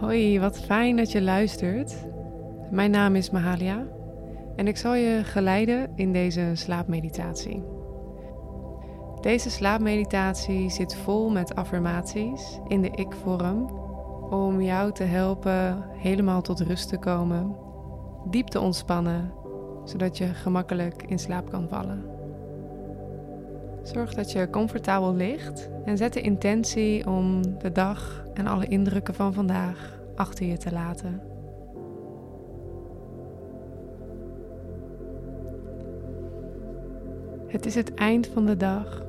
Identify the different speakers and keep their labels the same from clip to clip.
Speaker 1: Hoi, wat fijn dat je luistert. Mijn naam is Mahalia en ik zal je geleiden in deze slaapmeditatie. Deze slaapmeditatie zit vol met affirmaties in de ik-vorm om jou te helpen helemaal tot rust te komen, diep te ontspannen, zodat je gemakkelijk in slaap kan vallen. Zorg dat je comfortabel ligt en zet de intentie om de dag en alle indrukken van vandaag achter je te laten. Het is het eind van de dag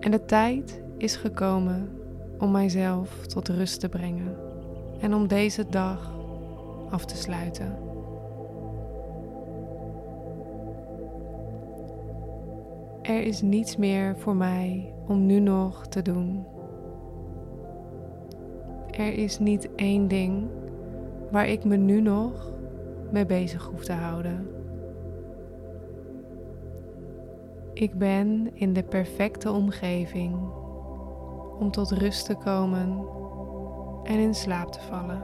Speaker 1: en de tijd is gekomen om mijzelf tot rust te brengen en om deze dag af te sluiten. Er is niets meer voor mij om nu nog te doen. Er is niet één ding waar ik me nu nog mee bezig hoef te houden. Ik ben in de perfecte omgeving om tot rust te komen en in slaap te vallen.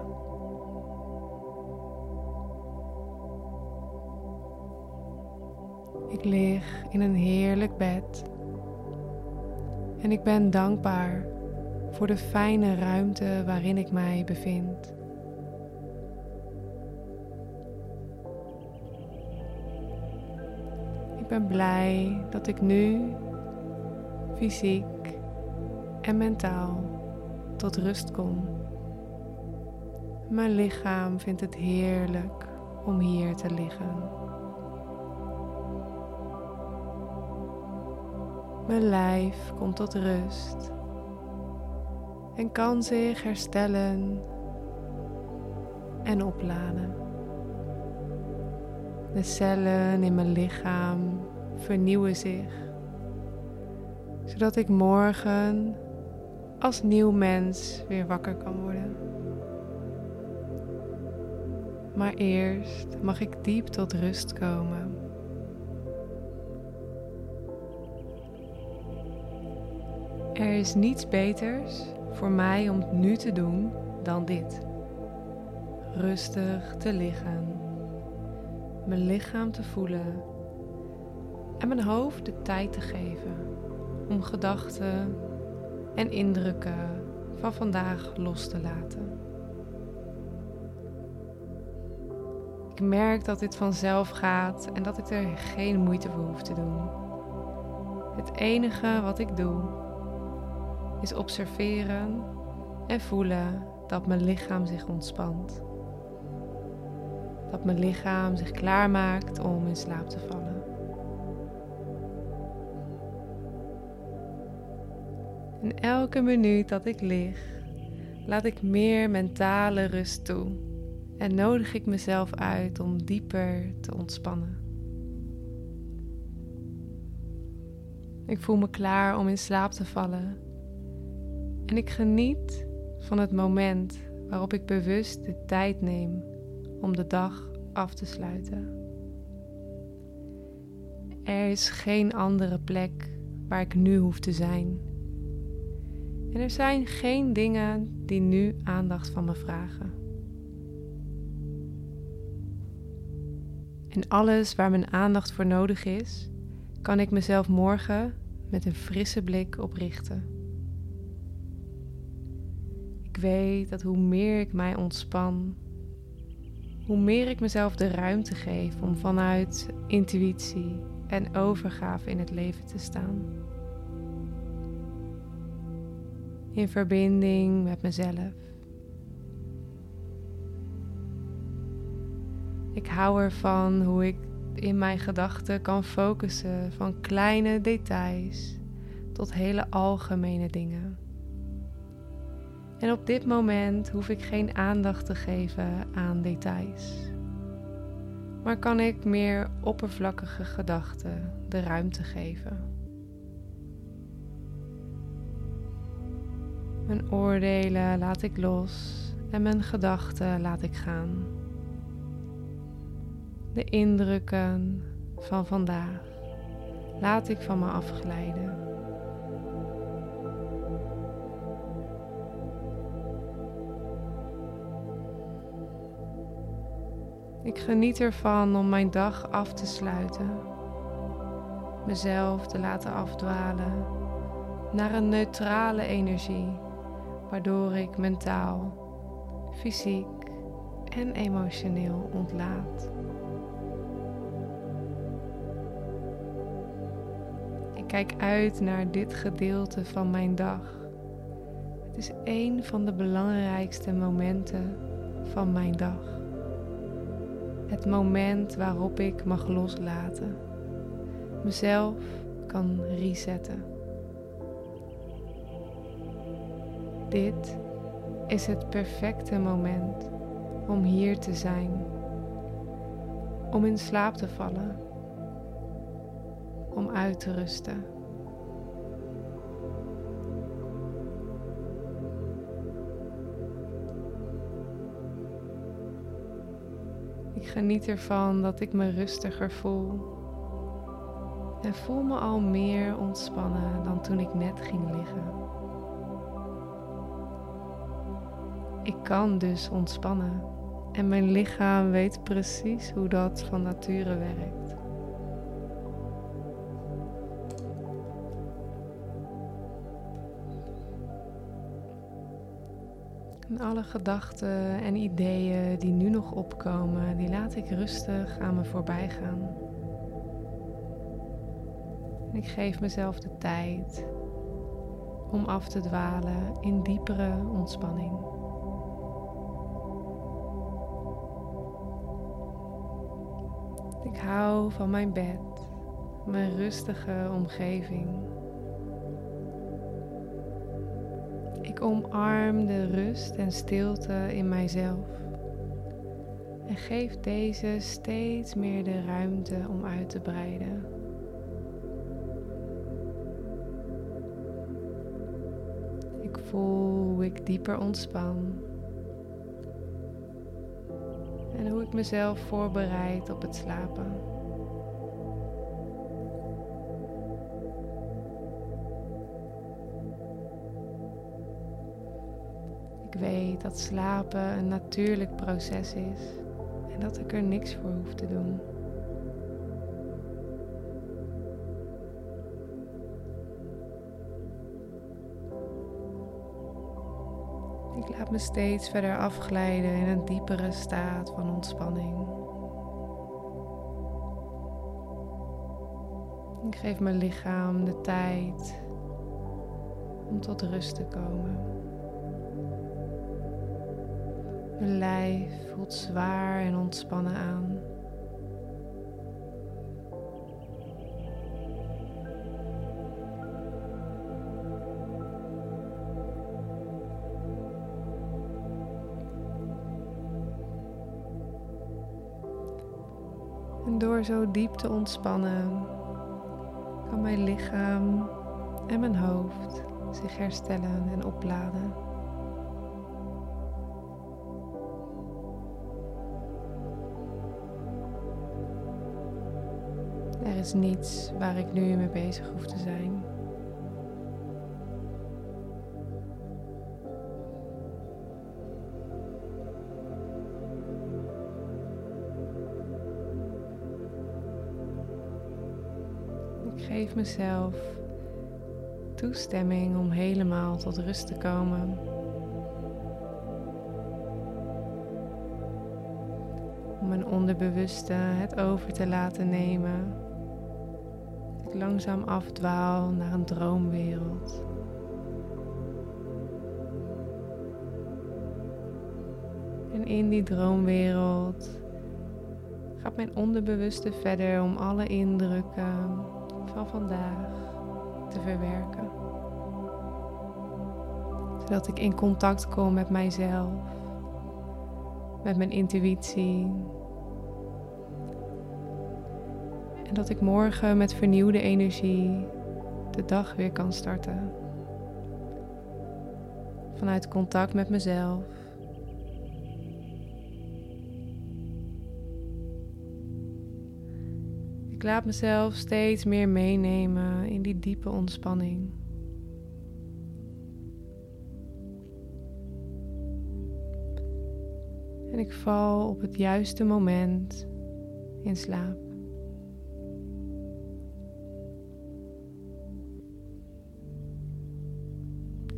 Speaker 1: Ik lig in een heerlijk bed en ik ben dankbaar voor de fijne ruimte waarin ik mij bevind. Ik ben blij dat ik nu fysiek en mentaal tot rust kom. Mijn lichaam vindt het heerlijk om hier te liggen. Mijn lijf komt tot rust en kan zich herstellen en opladen. De cellen in mijn lichaam vernieuwen zich, zodat ik morgen als nieuw mens weer wakker kan worden. Maar eerst mag ik diep tot rust komen. Er is niets beters voor mij om nu te doen dan dit. Rustig te liggen, mijn lichaam te voelen en mijn hoofd de tijd te geven om gedachten en indrukken van vandaag los te laten. Ik merk dat dit vanzelf gaat en dat ik er geen moeite voor hoef te doen. Het enige wat ik doe is observeren en voelen dat mijn lichaam zich ontspant. Dat mijn lichaam zich klaarmaakt om in slaap te vallen. En elke minuut dat ik lig, laat ik meer mentale rust toe en nodig ik mezelf uit om dieper te ontspannen. Ik voel me klaar om in slaap te vallen en ik geniet van het moment waarop ik bewust de tijd neem om de dag af te sluiten. Er is geen andere plek waar ik nu hoef te zijn. En er zijn geen dingen die nu aandacht van me vragen. En alles waar mijn aandacht voor nodig is, kan ik mezelf morgen met een frisse blik oprichten. Ik weet dat hoe meer ik mij ontspan, hoe meer ik mezelf de ruimte geef om vanuit intuïtie en overgave in het leven te staan. In verbinding met mezelf. Ik hou ervan hoe ik in mijn gedachten kan focussen van kleine details tot hele algemene dingen. En op dit moment hoef ik geen aandacht te geven aan details. Maar kan ik meer oppervlakkige gedachten de ruimte geven. Mijn oordelen laat ik los en mijn gedachten laat ik gaan. De indrukken van vandaag laat ik van me afglijden. Ik geniet ervan om mijn dag af te sluiten, mezelf te laten afdwalen naar een neutrale energie, waardoor ik mentaal, fysiek en emotioneel ontlaat. Ik kijk uit naar dit gedeelte van mijn dag. Het is een van de belangrijkste momenten van mijn dag. Het moment waarop ik mag loslaten, mezelf kan resetten. Dit is het perfecte moment om hier te zijn, om in slaap te vallen, om uit te rusten. Geniet ervan dat ik me rustiger voel en voel me al meer ontspannen dan toen ik net ging liggen. Ik kan dus ontspannen en mijn lichaam weet precies hoe dat van nature werkt. Alle gedachten en ideeën die nu nog opkomen, die laat ik rustig aan me voorbij gaan. Ik geef mezelf de tijd om af te dwalen in diepere ontspanning. Ik hou van mijn bed, mijn rustige omgeving. Ik omarm de rust en stilte in mijzelf en geef deze steeds meer de ruimte om uit te breiden. Ik voel hoe ik dieper ontspan en hoe ik mezelf voorbereid op het slapen. Ik weet dat slapen een natuurlijk proces is en dat ik er niks voor hoef te doen. Ik laat me steeds verder afglijden in een diepere staat van ontspanning. Ik geef mijn lichaam de tijd om tot rust te komen. Mijn lijf voelt zwaar en ontspannen aan. En door zo diep te ontspannen, kan mijn lichaam en mijn hoofd zich herstellen en opladen. Er is niets waar ik nu mee bezig hoef te zijn. Ik geef mezelf toestemming om helemaal tot rust te komen. Om mijn onderbewuste het over te laten nemen. Langzaam afdwaal naar een droomwereld. En in die droomwereld gaat mijn onderbewuste verder om alle indrukken van vandaag te verwerken. Zodat ik in contact kom met mijzelf, met mijn intuïtie. Dat ik morgen met vernieuwde energie de dag weer kan starten. Vanuit contact met mezelf. Ik laat mezelf steeds meer meenemen in die diepe ontspanning. En ik val op het juiste moment in slaap.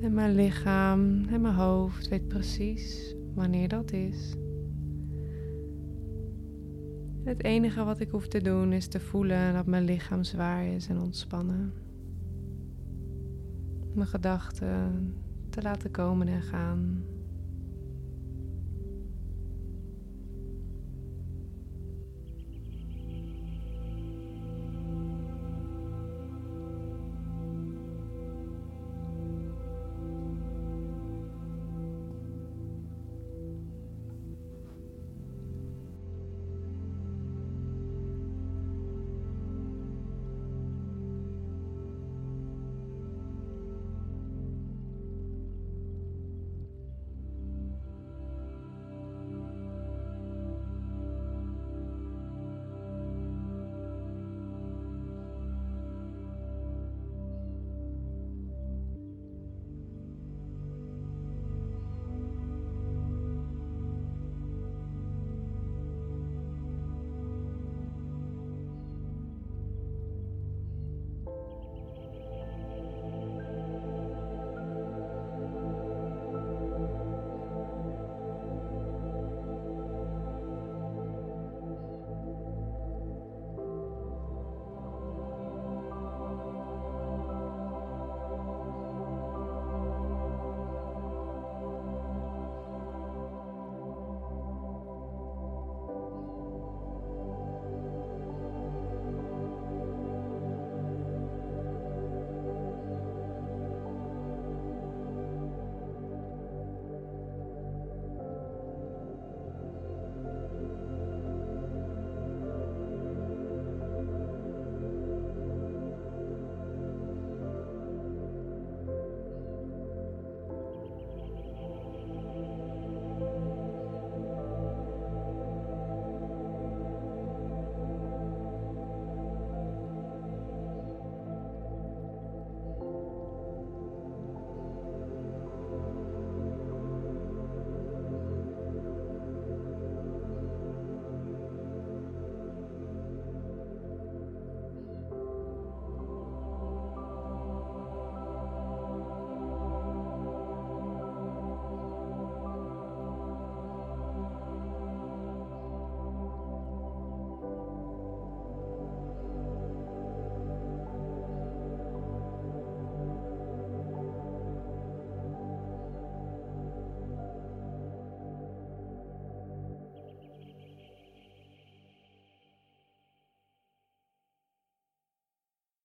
Speaker 1: En mijn lichaam en mijn hoofd weet precies wanneer dat is. Het enige wat ik hoef te doen is te voelen dat mijn lichaam zwaar is en ontspannen. Mijn gedachten te laten komen en gaan.